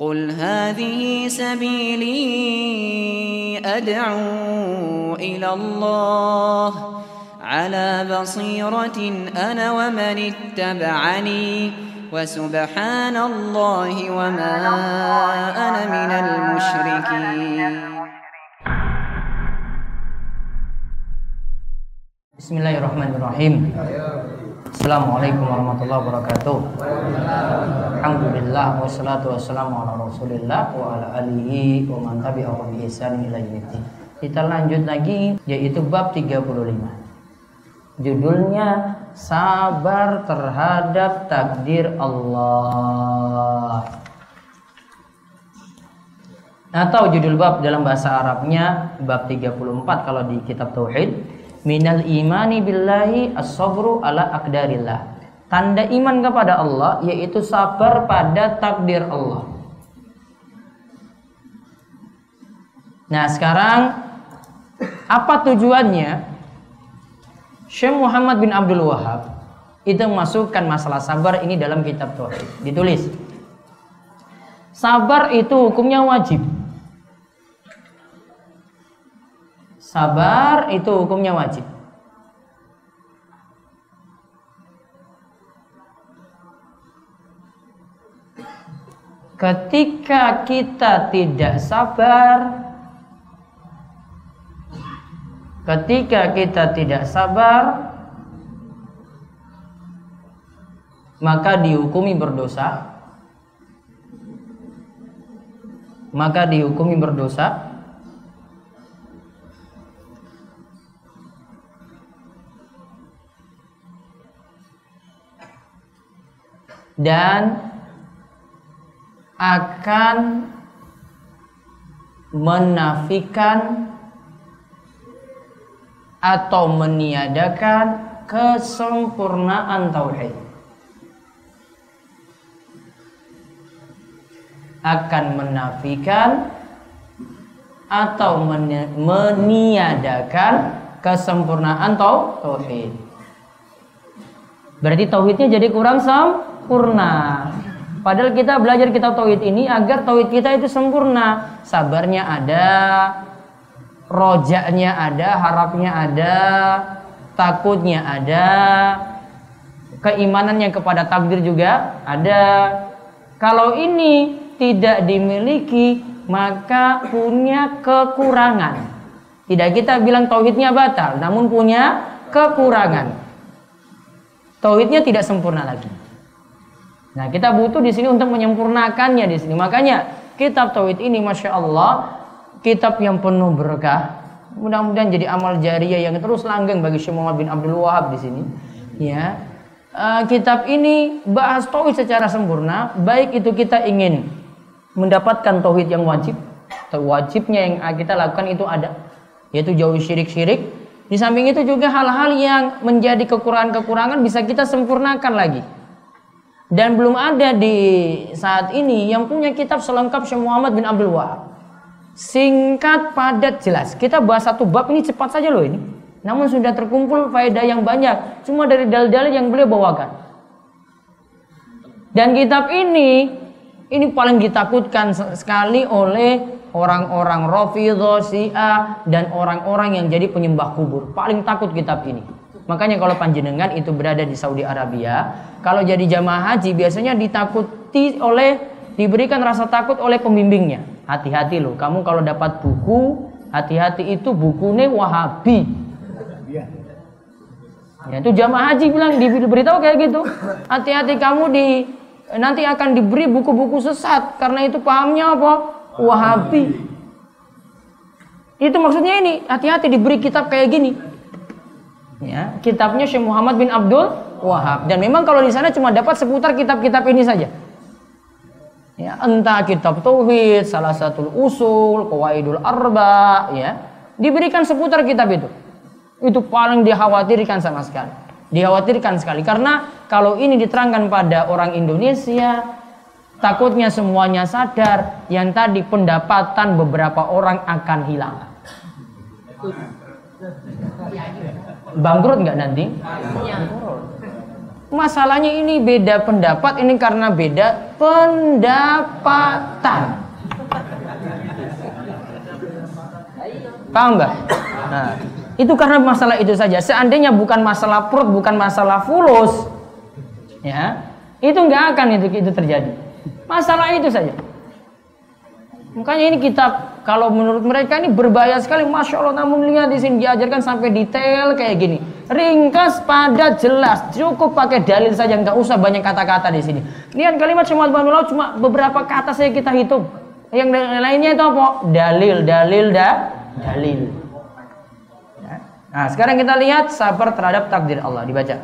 قل هذه سبيلي أدعو إلى الله على بصيرة أنا ومن اتبعني وسبحان الله وما أنا من المشركين Bismillahirrahmanirrahim. Assalamualaikum warahmatullahi wabarakatuh. Alhamdulillah wassalatu wassalamu ala Rasulillah wa ala alihi wa man tabi'ahu bi ihsan ila Kita lanjut lagi yaitu bab 35. Judulnya Sabar terhadap takdir Allah. Atau judul bab dalam bahasa Arabnya bab 34 kalau di kitab tauhid minal imani billahi as-sabru ala akdarillah. Tanda iman kepada Allah yaitu sabar pada takdir Allah. Nah, sekarang apa tujuannya? Syekh Muhammad bin Abdul Wahab itu memasukkan masalah sabar ini dalam kitab tauhid. Ditulis. Sabar itu hukumnya wajib. Sabar itu hukumnya wajib. Ketika kita tidak sabar, ketika kita tidak sabar, maka dihukumi berdosa. Maka dihukumi berdosa dan akan menafikan atau meniadakan kesempurnaan tauhid. Akan menafikan atau meniadakan kesempurnaan tauhid. Berarti tauhidnya jadi kurang sem sempurna. Padahal kita belajar kitab tauhid ini agar tauhid kita itu sempurna. Sabarnya ada, rojaknya ada, harapnya ada, takutnya ada, keimanannya kepada takdir juga ada. Kalau ini tidak dimiliki, maka punya kekurangan. Tidak kita bilang tauhidnya batal, namun punya kekurangan. Tauhidnya tidak sempurna lagi. Nah, kita butuh di sini untuk menyempurnakannya di sini. Makanya kitab tauhid ini masya Allah kitab yang penuh berkah. Mudah-mudahan jadi amal jariah yang terus langgeng bagi Syekh bin Abdul Wahab di sini. Ya. Uh, kitab ini bahas tauhid secara sempurna, baik itu kita ingin mendapatkan tauhid yang wajib, wajibnya yang kita lakukan itu ada, yaitu jauh syirik-syirik. Di samping itu juga hal-hal yang menjadi kekurangan-kekurangan bisa kita sempurnakan lagi. Dan belum ada di saat ini yang punya kitab selengkap Syekh Muhammad bin Abdul Wahab. Singkat, padat, jelas. Kita bahas satu bab ini cepat saja loh ini. Namun sudah terkumpul faedah yang banyak. Cuma dari dalil-dalil yang beliau bawakan. Dan kitab ini, ini paling ditakutkan sekali oleh orang-orang Rafidhah, Syiah, dan orang-orang yang jadi penyembah kubur. Paling takut kitab ini. Makanya kalau panjenengan itu berada di Saudi Arabia, kalau jadi jamaah haji biasanya ditakuti oleh diberikan rasa takut oleh pembimbingnya. Hati-hati loh, kamu kalau dapat buku, hati-hati itu bukunya Wahabi. Ya, itu jamaah haji bilang diberitahu kayak gitu. Hati-hati kamu di nanti akan diberi buku-buku sesat karena itu pahamnya apa? Wahabi. Itu maksudnya ini, hati-hati diberi kitab kayak gini ya kitabnya Syekh Muhammad bin Abdul Wahab. Dan memang kalau di sana cuma dapat seputar kitab-kitab ini saja. Ya entah kitab tauhid salah satu usul qawaidul arba ya. Diberikan seputar kitab itu. Itu paling dikhawatirkan sama sekali. Dikhawatirkan sekali. Karena kalau ini diterangkan pada orang Indonesia takutnya semuanya sadar yang tadi pendapatan beberapa orang akan hilang bangkrut nggak nanti? Iya. Masalahnya ini beda pendapat, ini karena beda pendapatan. Paham nggak? Nah, itu karena masalah itu saja. Seandainya bukan masalah perut, bukan masalah fulus, ya, itu nggak akan itu itu terjadi. Masalah itu saja. Makanya ini kitab kalau menurut mereka ini berbahaya sekali. Masya Allah, namun lihat di sini diajarkan sampai detail kayak gini. Ringkas, padat, jelas. Cukup pakai dalil saja, nggak usah banyak kata-kata di sini. Lihat kalimat Syamad Banullah cuma beberapa kata saya kita hitung. Yang lainnya itu apa? Dalil, dalil, dah, dalil. Ya. Nah, sekarang kita lihat sabar terhadap takdir Allah. Dibaca.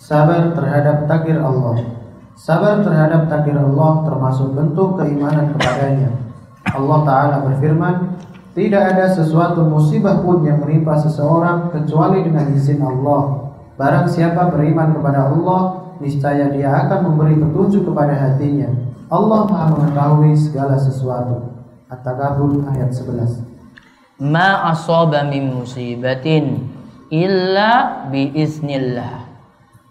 Sabar terhadap takdir Allah. Sabar terhadap takdir Allah termasuk bentuk keimanan kepadanya. Allah Ta'ala berfirman, Tidak ada sesuatu musibah pun yang menimpa seseorang kecuali dengan izin Allah. Barang siapa beriman kepada Allah, niscaya dia akan memberi petunjuk kepada hatinya. Allah Maha mengetahui segala sesuatu. At-Takabur ayat 11. Ma asaba min musibatin illa bi iznillah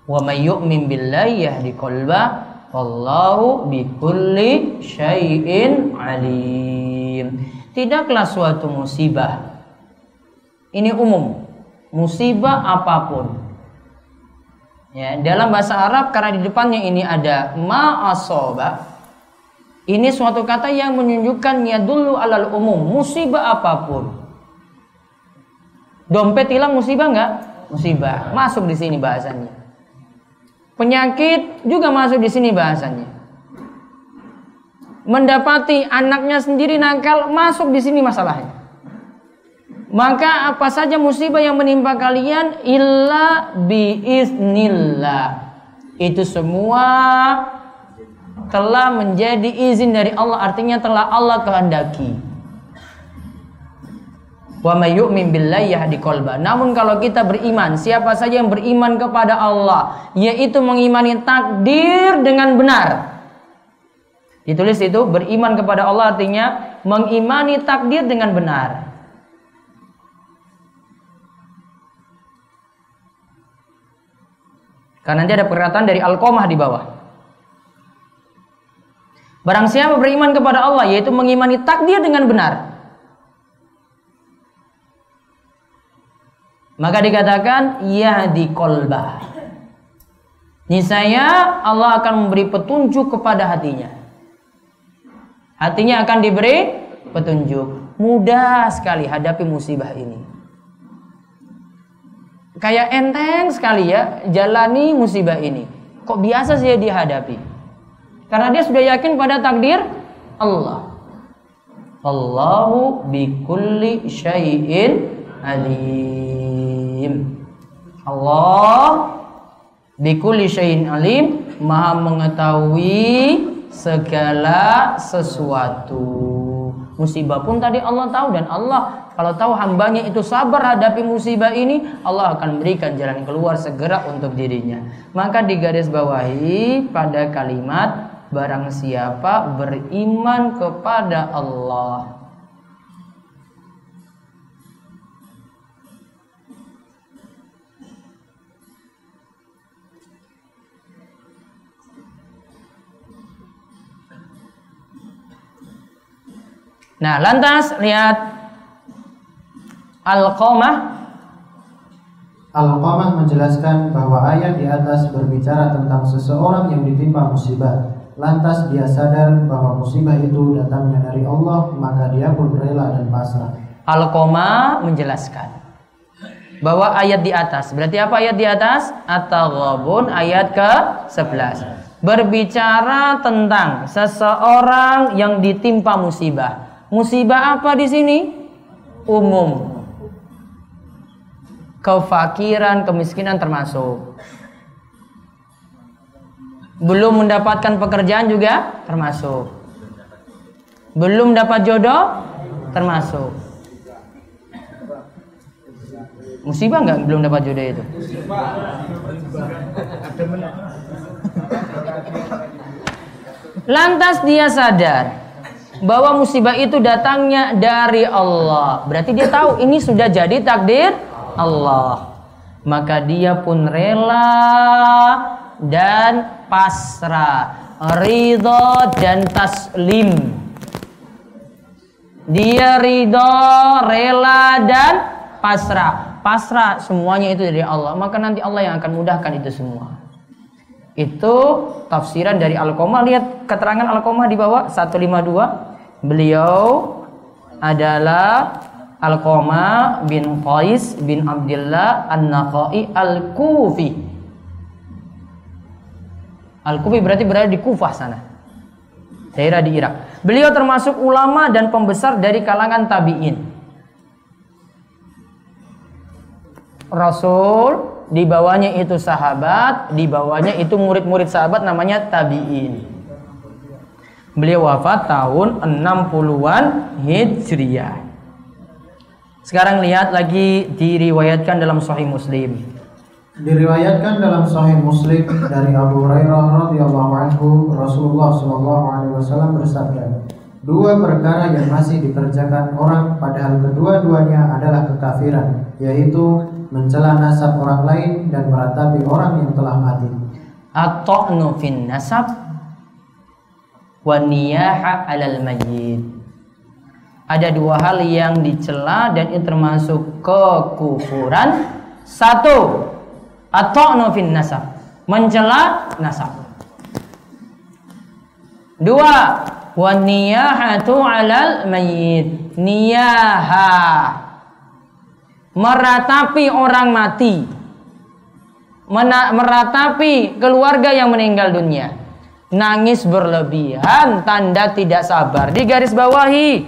wa may yu'min billahi yahdi qalba wallahu bikulli syai'in alim. Tidaklah suatu musibah ini umum musibah apa pun. Ya dalam bahasa Arab karena di depannya ini ada ma asoba ini suatu kata yang menunjukkan dulu alal umum musibah apa pun. Dompet hilang musibah enggak? Musibah. Masuk di sini bahasanya Penyakit juga masuk di sini bahasanya. Mendapati anaknya sendiri nakal masuk di sini masalahnya. Maka apa saja musibah yang menimpa kalian illa biiznillah. Itu semua telah menjadi izin dari Allah artinya telah Allah kehendaki. Wa may yu'min billahi yahdi qalba. Namun kalau kita beriman, siapa saja yang beriman kepada Allah, yaitu mengimani takdir dengan benar. Ditulis itu beriman kepada Allah artinya mengimani takdir dengan benar. Karena nanti ada perkataan dari Al-Qamah di bawah. Barang siapa beriman kepada Allah yaitu mengimani takdir dengan benar. Maka dikatakan di kolbah. Niscaya Allah akan memberi petunjuk kepada hatinya. Hatinya akan diberi petunjuk. Mudah sekali hadapi musibah ini. Kayak enteng sekali ya jalani musibah ini. Kok biasa sih dihadapi? Karena dia sudah yakin pada takdir Allah. Allahu bikulli syai'in alim alim. Allah bikulli syai'in alim, Maha mengetahui segala sesuatu. Musibah pun tadi Allah tahu dan Allah kalau tahu hambanya itu sabar hadapi musibah ini, Allah akan berikan jalan keluar segera untuk dirinya. Maka digaris bawahi pada kalimat barang siapa beriman kepada Allah Nah, lantas lihat Al-Qamah Al-Qamah menjelaskan bahwa ayat di atas berbicara tentang seseorang yang ditimpa musibah. Lantas dia sadar bahwa musibah itu datangnya dari Allah, maka dia pun rela dan pasrah. Al-Qamah menjelaskan bahwa ayat di atas, berarti apa ayat di atas? At-Taghabun ayat ke-11. Berbicara tentang seseorang yang ditimpa musibah. Musibah apa di sini? Umum. Kefakiran, kemiskinan termasuk. Belum mendapatkan pekerjaan juga termasuk. Belum dapat jodoh termasuk. Musibah nggak belum dapat jodoh itu? Lantas dia sadar bahwa musibah itu datangnya dari Allah. Berarti dia tahu ini sudah jadi takdir Allah. maka dia pun rela dan pasrah, ridho dan taslim. Dia ridho, rela dan pasrah. Pasrah semuanya itu dari Allah. Maka nanti Allah yang akan mudahkan itu semua. Itu tafsiran dari Al-Qamah. Lihat keterangan Al-Qamah di bawah 152. Beliau adalah Al-Qamah bin Qais bin Abdullah An-Naqai Al-Kufi. Al-Kufi berarti berada di Kufah sana. Daerah di Irak. Beliau termasuk ulama dan pembesar dari kalangan tabi'in. Rasul, di bawahnya itu sahabat, di bawahnya itu murid-murid sahabat namanya tabi'in. Beliau wafat tahun 60-an Hijriah. Sekarang lihat lagi diriwayatkan dalam Sahih Muslim. Diriwayatkan dalam Sahih Muslim dari Abu Hurairah radhiyallahu anhu Rasulullah shallallahu alaihi wasallam bersabda, dua perkara yang masih dikerjakan orang padahal kedua-duanya adalah kekafiran, yaitu mencela nasab orang lain dan meratapi orang yang telah mati. At-ta'nu fin nasab wa 'alal mayyit. Ada dua hal yang dicela dan itu termasuk kekufuran. Satu, atau fin nasab. Mencela nasab. Dua wa niyahatu alal mayyit. Niyaha. Meratapi orang mati. Meratapi keluarga yang meninggal dunia nangis berlebihan tanda tidak sabar di garis bawahi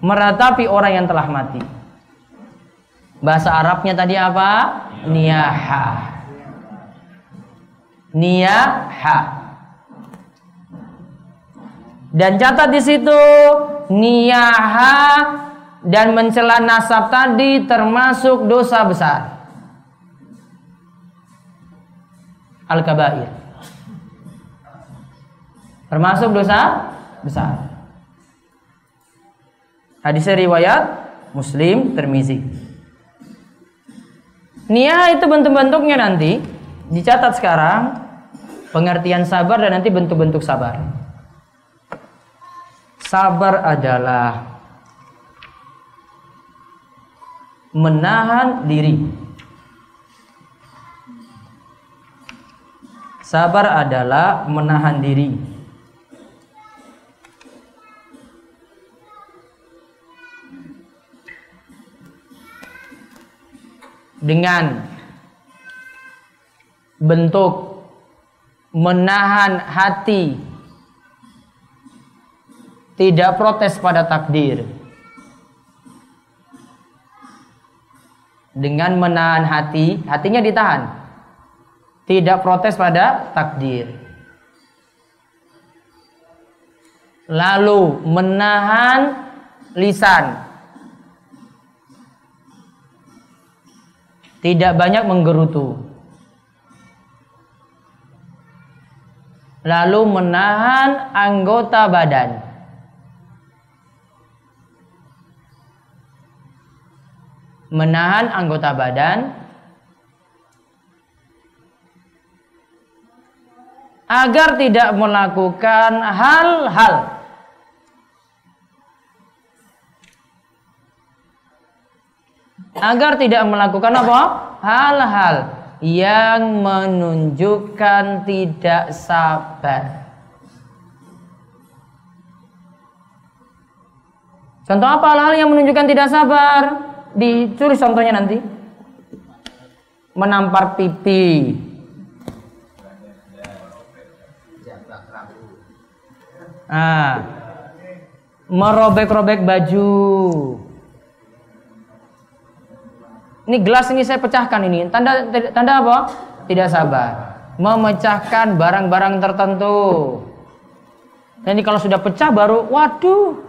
meratapi orang yang telah mati bahasa Arabnya tadi apa niyaha niyaha. Dan catat di situ niyaha dan mencela nasab tadi termasuk dosa besar. Al-kabair. Termasuk dosa besar. Hadis riwayat Muslim Termizi. Niyaha itu bentuk-bentuknya nanti dicatat sekarang pengertian sabar dan nanti bentuk-bentuk sabar. Sabar adalah menahan diri. Sabar adalah menahan diri. Dengan bentuk menahan hati tidak protes pada takdir dengan menahan hati hatinya ditahan tidak protes pada takdir. Lalu menahan lisan tidak banyak menggerutu. Lalu menahan anggota badan. Menahan anggota badan. Agar tidak melakukan hal-hal agar tidak melakukan apa? Hal-hal yang menunjukkan tidak sabar. Contoh apa hal-hal yang menunjukkan tidak sabar? Ditulis contohnya nanti. Menampar pipi. Ah. Merobek-robek baju. Ini gelas ini saya pecahkan ini. Tanda tanda apa? Tidak sabar. Memecahkan barang-barang tertentu. Dan ini kalau sudah pecah baru, waduh,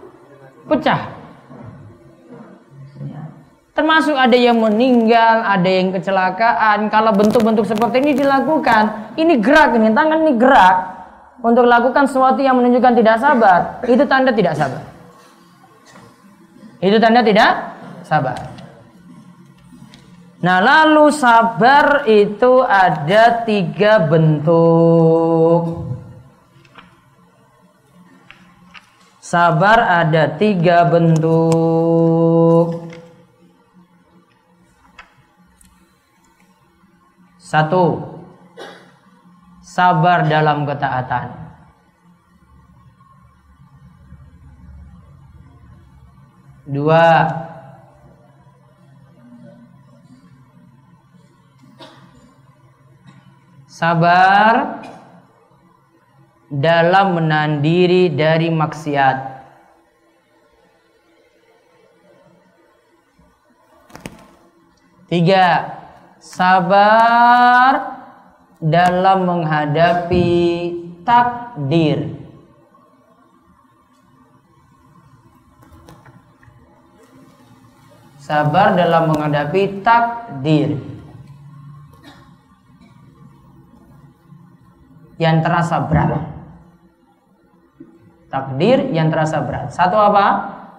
pecah. Termasuk ada yang meninggal, ada yang kecelakaan. Kalau bentuk-bentuk seperti ini dilakukan, ini gerak ini, tangan ini gerak untuk lakukan sesuatu yang menunjukkan tidak sabar. Itu tanda tidak sabar. Itu tanda tidak sabar. Nah, lalu sabar itu ada tiga bentuk. Sabar ada tiga bentuk. Satu, sabar dalam ketaatan. Dua, sabar dalam menahan diri dari maksiat. Tiga, sabar dalam menghadapi takdir. Sabar dalam menghadapi takdir. Yang terasa berat. Takdir yang terasa berat. Satu apa?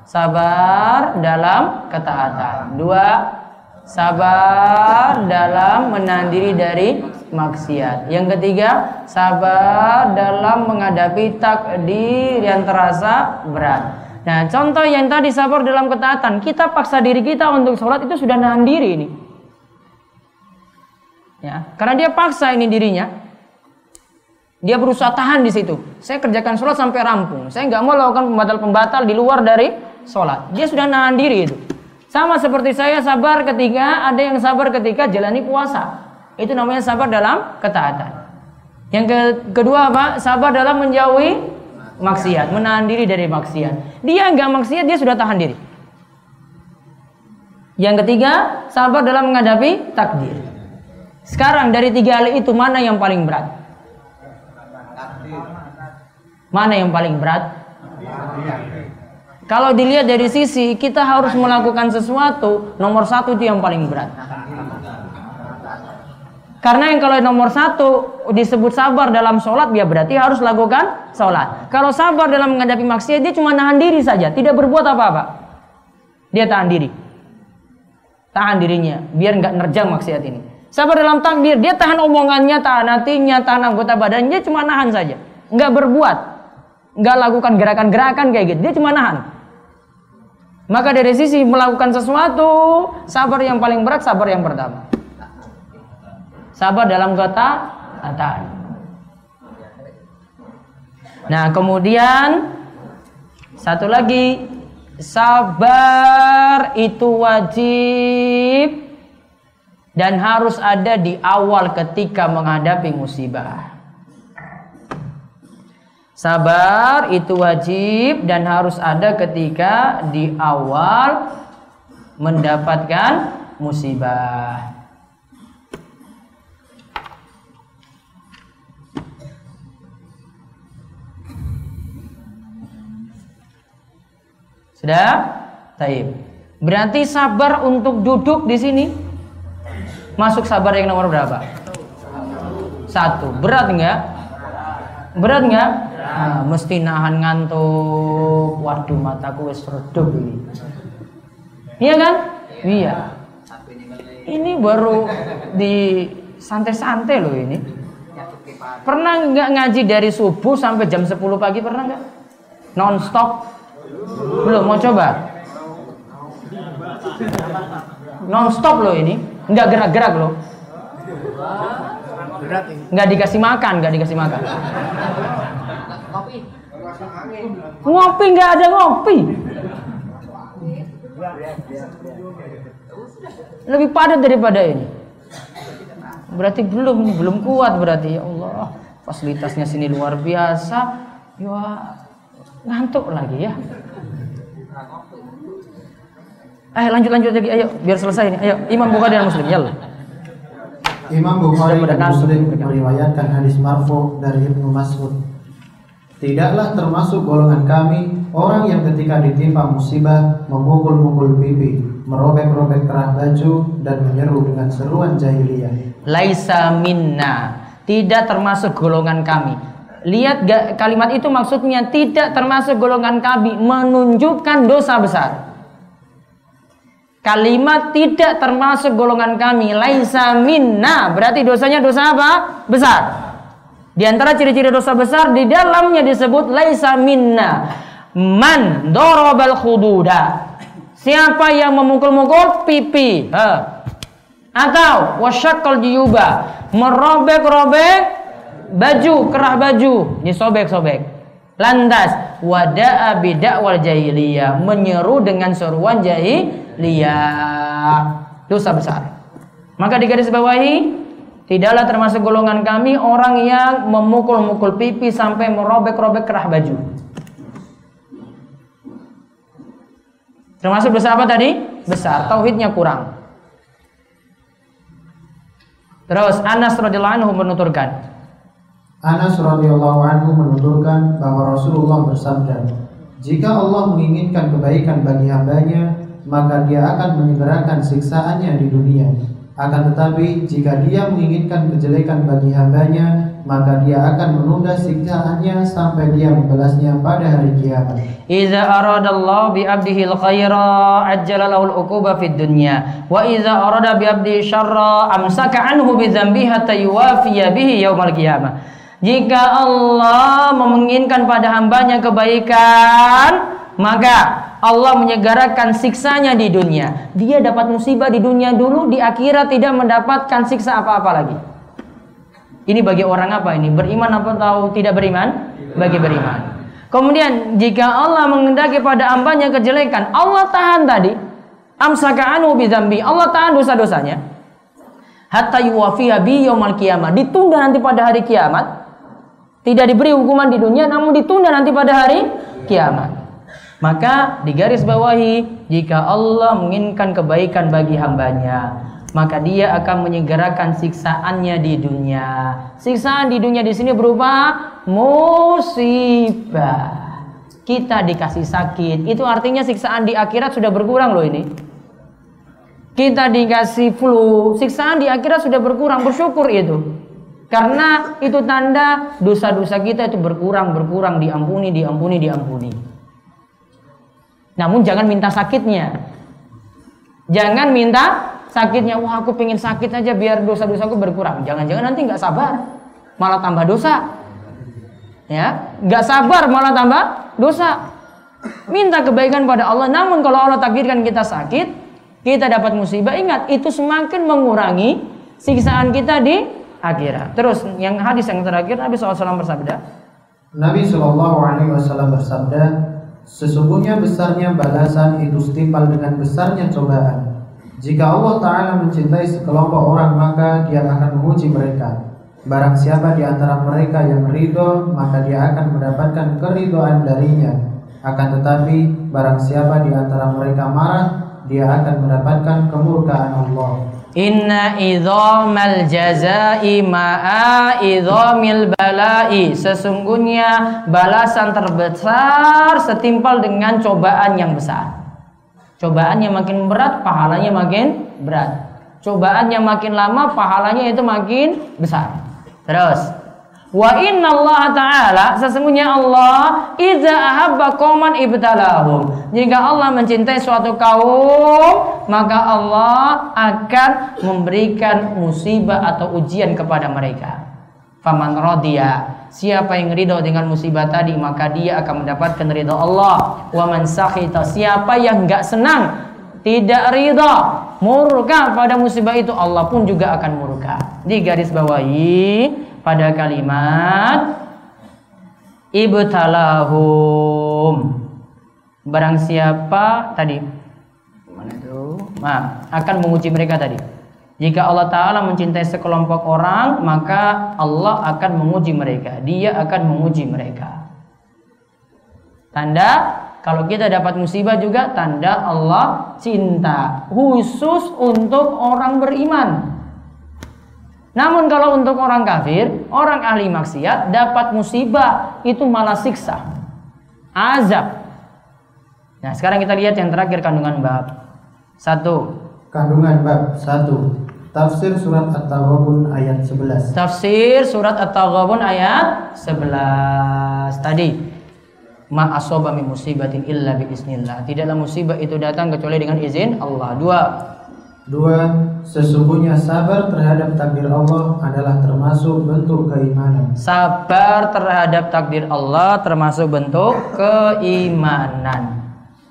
Sabar dalam ketaatan. Dua, sabar dalam menahan diri dari maksiat. Yang ketiga, sabar dalam menghadapi takdir yang terasa berat. Nah, contoh yang tadi sabar dalam ketaatan, kita paksa diri kita untuk sholat itu sudah nahan diri ini. Ya, karena dia paksa ini dirinya. Dia berusaha tahan di situ. Saya kerjakan sholat sampai rampung. Saya nggak mau lakukan pembatal-pembatal di luar dari sholat. Dia sudah nahan diri itu. Sama seperti saya sabar ketika ada yang sabar ketika jalani puasa. Itu namanya sabar dalam ketaatan. Yang ke kedua apa? Sabar dalam menjauhi maksiat, menahan diri dari maksiat. Dia nggak maksiat, dia sudah tahan diri. Yang ketiga, sabar dalam menghadapi takdir. Sekarang dari tiga hal itu mana yang paling berat? Mana yang paling berat? Kalau dilihat dari sisi kita harus melakukan sesuatu, nomor satu itu yang paling berat. Karena yang kalau nomor satu disebut sabar dalam sholat, dia berarti harus lakukan sholat. Kalau sabar dalam menghadapi maksiat, dia cuma nahan diri saja, tidak berbuat apa-apa. Dia tahan diri. Tahan dirinya, biar nggak nerjang maksiat ini. Sabar dalam takdir, dia tahan omongannya, tahan hatinya, tahan anggota badannya, cuma nahan saja. Nggak berbuat. Nggak lakukan gerakan-gerakan kayak gitu, dia cuma nahan. Maka dari sisi melakukan sesuatu, sabar yang paling berat, sabar yang pertama. Sabar dalam kata ketaatan. Nah, kemudian satu lagi sabar itu wajib dan harus ada di awal ketika menghadapi musibah. Sabar itu wajib dan harus ada ketika di awal mendapatkan musibah. Sudah? Taib. Berarti sabar untuk duduk di sini. Masuk sabar yang nomor berapa? Satu. Berat enggak? Berat enggak? Nah, mesti nahan ngantuk. Waduh, mataku wis redup ini. Iya kan? Iya. Ini baru di santai-santai loh ini. Pernah nggak ngaji dari subuh sampai jam 10 pagi pernah nggak? Non stop belum mau coba? Non stop loh ini, nggak gerak-gerak loh. Nggak dikasih makan, nggak dikasih makan. Ngopi nggak ada ngopi. Lebih padat daripada ini. Berarti belum belum kuat berarti ya Allah. Fasilitasnya sini luar biasa. Ya ngantuk lagi ya. Eh lanjut lanjut lagi ayo biar selesai ini. Ayo Imam Bukhari dan Muslim ya Imam Bukhari dan Muslim meriwayatkan hadis marfu dari Ibnu Mas'ud. Tidaklah termasuk golongan kami orang yang ketika ditimpa musibah memukul-mukul pipi, merobek-robek kerah baju dan menyeru dengan seruan jahiliyah. Laisa minna, tidak termasuk golongan kami. Lihat kalimat itu maksudnya tidak termasuk golongan kami menunjukkan dosa besar. Kalimat tidak termasuk golongan kami, laisa minna. Berarti dosanya dosa apa? Besar. Di antara ciri-ciri dosa besar di dalamnya disebut laisa minna. Man dorobal khududa. Siapa yang memukul-mukul pipi? Ha. Atau wasyakal jiyuba. Merobek-robek baju, kerah baju. Disobek-sobek. Lantas wada'a bidakwal jahiliyah. Menyeru dengan seruan jahiliyah dosa besar. Maka di garis bawahi tidaklah termasuk golongan kami orang yang memukul-mukul pipi sampai merobek-robek kerah baju. Termasuk dosa apa tadi? Besar. Tauhidnya kurang. Terus Anas radhiyallahu anhu menuturkan. Anas radhiyallahu anhu menuturkan bahwa Rasulullah bersabda, "Jika Allah menginginkan kebaikan bagi hambanya, maka dia akan menyegerakan siksaannya di dunia. Akan tetapi jika dia menginginkan kejelekan bagi hambanya, maka dia akan menunda siksaannya sampai dia membalasnya pada hari kiamat. Iza aradallahu bi abdihi al-khaira ajjala lahu al-uquba fid dunya wa iza arada bi abdihi syarra amsaka anhu bi dzambihi hatta yuwafiya bihi yaumal qiyamah. Jika Allah menginginkan pada hambanya kebaikan, maka Allah menyegarakan siksanya di dunia. Dia dapat musibah di dunia dulu, di akhirat tidak mendapatkan siksa apa-apa lagi. Ini bagi orang apa ini? Beriman apa tahu tidak beriman? Bagi beriman. Kemudian jika Allah mengendaki pada hambanya kejelekan, Allah tahan tadi. Amsaka anu bizambi. Allah tahan dosa-dosanya. Hatta yuwafiya bi yaumal kiamat. Ditunda nanti pada hari kiamat. Tidak diberi hukuman di dunia namun ditunda nanti pada hari kiamat. Maka di garis bawahi jika Allah menginginkan kebaikan bagi hambanya maka dia akan menyegerakan siksaannya di dunia. Siksaan di dunia di sini berupa musibah. Kita dikasih sakit, itu artinya siksaan di akhirat sudah berkurang loh ini. Kita dikasih flu, siksaan di akhirat sudah berkurang, bersyukur itu. Karena itu tanda dosa-dosa kita itu berkurang, berkurang, diampuni, diampuni, diampuni. Namun jangan minta sakitnya. Jangan minta sakitnya. Wah aku pengen sakit aja biar dosa-dosaku berkurang. Jangan-jangan nanti nggak sabar, malah tambah dosa. Ya, nggak sabar malah tambah dosa. Minta kebaikan pada Allah. Namun kalau Allah takdirkan kita sakit, kita dapat musibah. Ingat itu semakin mengurangi siksaan kita di akhirat. Terus yang hadis yang terakhir Nabi SAW bersabda. Nabi SAW bersabda, Sesungguhnya besarnya balasan itu setimpal dengan besarnya cobaan. Jika Allah Ta'ala mencintai sekelompok orang maka dia akan menguji mereka. Barang siapa di antara mereka yang ridho maka dia akan mendapatkan keridoan darinya. Akan tetapi barang siapa di antara mereka marah dia akan mendapatkan kemurkaan Allah. Inna idhamal jazai ma'a idhamil balai. Sesungguhnya balasan terbesar setimpal dengan cobaan yang besar. Cobaan yang makin berat, pahalanya makin berat. Cobaan yang makin lama, pahalanya itu makin besar. Terus Wa inna Allah Ta'ala Sesungguhnya Allah Iza ahabba qawman ibtalahum. Jika Allah mencintai suatu kaum Maka Allah akan memberikan musibah atau ujian kepada mereka. Faman rodiya Siapa yang ridho dengan musibah tadi Maka dia akan mendapatkan ridho Allah. Wa man sakhita Siapa yang enggak senang Tidak ridho Murka pada musibah itu Allah pun juga akan murka. Di garis bawahi pada kalimat ibtalahum. Barang siapa tadi? Mana itu? Nah, akan menguji mereka tadi. Jika Allah Ta'ala mencintai sekelompok orang maka Allah akan menguji mereka. Dia akan menguji mereka. Tanda kalau kita dapat musibah juga tanda Allah cinta. Khusus untuk orang beriman namun kalau untuk orang kafir, orang ahli maksiat dapat musibah itu malah siksa. Azab. Nah, sekarang kita lihat yang terakhir kandungan bab. Satu. Kandungan bab satu. Tafsir surat At-Taghabun ayat 11. Tafsir surat At-Taghabun ayat 11 tadi. ma asoba min musibatin illa bi. Tidaklah musibah itu datang kecuali dengan izin Allah. Dua. Dua, sesungguhnya sabar terhadap takdir Allah adalah termasuk bentuk keimanan. Sabar terhadap takdir Allah termasuk bentuk keimanan.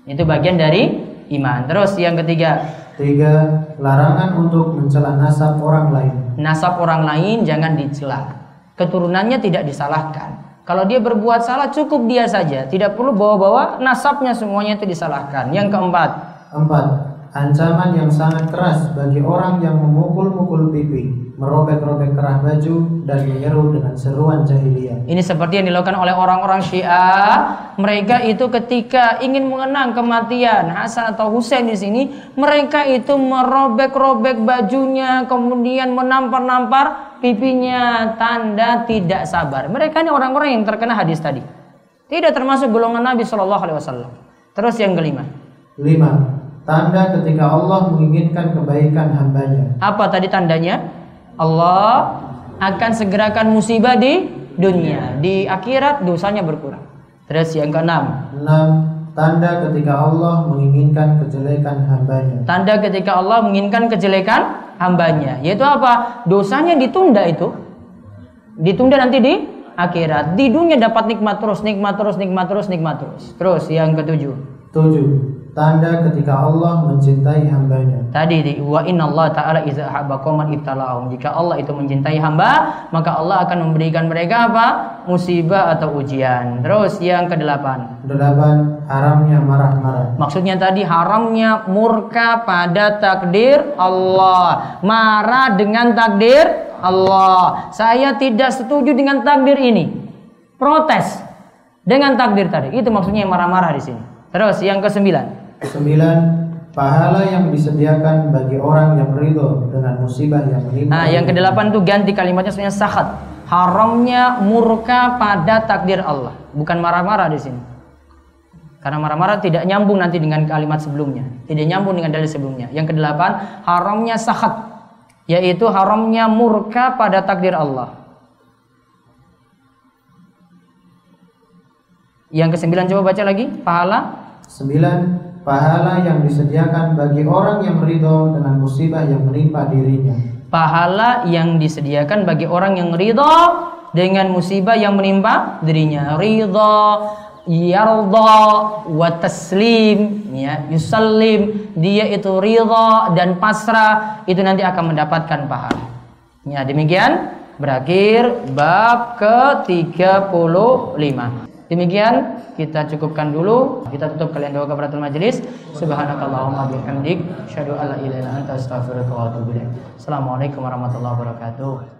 Itu bagian dari iman. Terus yang ketiga, Tiga, larangan untuk mencela nasab orang lain. nasab orang lain jangan dicela. Keturunannya tidak disalahkan. Kalau dia berbuat salah cukup dia saja, tidak perlu bawa-bawa nasabnya semuanya itu disalahkan. Yang keempat, Empat, ancaman yang sangat keras bagi orang yang memukul-mukul pipi, merobek-robek kerah baju, dan menyeru dengan seruan jahiliyah. Ini seperti yang dilakukan oleh orang-orang Syiah. Mereka itu ketika ingin mengenang kematian Hasan atau Husain di sini, mereka itu merobek-robek bajunya, kemudian menampar-nampar pipinya, tanda tidak sabar. Mereka ini orang-orang yang terkena hadis tadi. Tidak termasuk golongan Nabi Shallallahu Alaihi Wasallam. Terus yang kelima, Lima, tanda ketika Allah menginginkan kebaikan hambanya. apa tadi tandanya? Allah akan segerakan musibah di dunia, di akhirat dosanya berkurang. Terus yang keenam, Enam, tanda ketika Allah menginginkan kejelekan hambanya. Tanda ketika Allah menginginkan kejelekan hambanya. Yaitu apa? Dosanya ditunda itu. Ditunda nanti di akhirat. Di dunia dapat nikmat terus, nikmat terus, nikmat terus, nikmat terus. Terus yang ketujuh. Tujuh, tanda ketika Allah mencintai hambanya. Tadi di wa inna Allah taala iza habba qauman ibtalahum. Jika Allah itu mencintai hamba, maka Allah akan memberikan mereka apa? Musibah atau ujian. Terus yang kedelapan. Delapan, haramnya marah-marah. Maksudnya tadi haramnya murka pada takdir Allah. Marah dengan takdir Allah. Saya tidak setuju dengan takdir ini. Protes dengan takdir tadi. Itu maksudnya yang marah-marah di sini. Terus yang kesembilan. Sembilan, pahala yang disediakan bagi orang yang ridho dengan musibah yang menimpa. Nah, yang kedelapan itu ganti kalimatnya sebenarnya sahat. Haramnya murka pada takdir Allah, bukan marah-marah di sini. Karena marah-marah tidak nyambung nanti dengan kalimat sebelumnya, tidak nyambung dengan dalil sebelumnya. Yang kedelapan, haramnya sahat, yaitu haramnya murka pada takdir Allah. Yang kesembilan coba baca lagi, pahala Sembilan, pahala yang disediakan bagi orang yang ridho dengan musibah yang menimpa dirinya. pahala yang disediakan bagi orang yang ridho dengan musibah yang menimpa dirinya. Ridho, yarda, wa taslim, ya, yusallim, dia itu ridho dan pasrah, itu nanti akan mendapatkan pahala. Ya, demikian berakhir bab ke-35. Demikian kita cukupkan dulu. Kita tutup kalian doa kafaratul majelis. Subhanakallahumma bihamdik, syadu alla ilaha illa anta astaghfiruka. Assalamualaikum warahmatullahi wabarakatuh.